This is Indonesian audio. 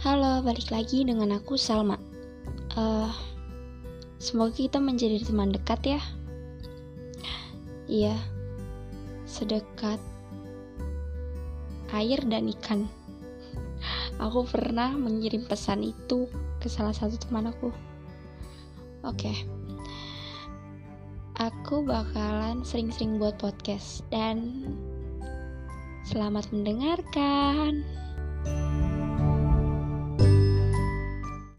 Halo, balik lagi dengan aku Salma. Uh, semoga kita menjadi teman dekat ya. Iya, sedekat air dan ikan. Aku pernah mengirim pesan itu ke salah satu teman aku. Oke. Okay. Aku bakalan sering-sering buat podcast dan selamat mendengarkan.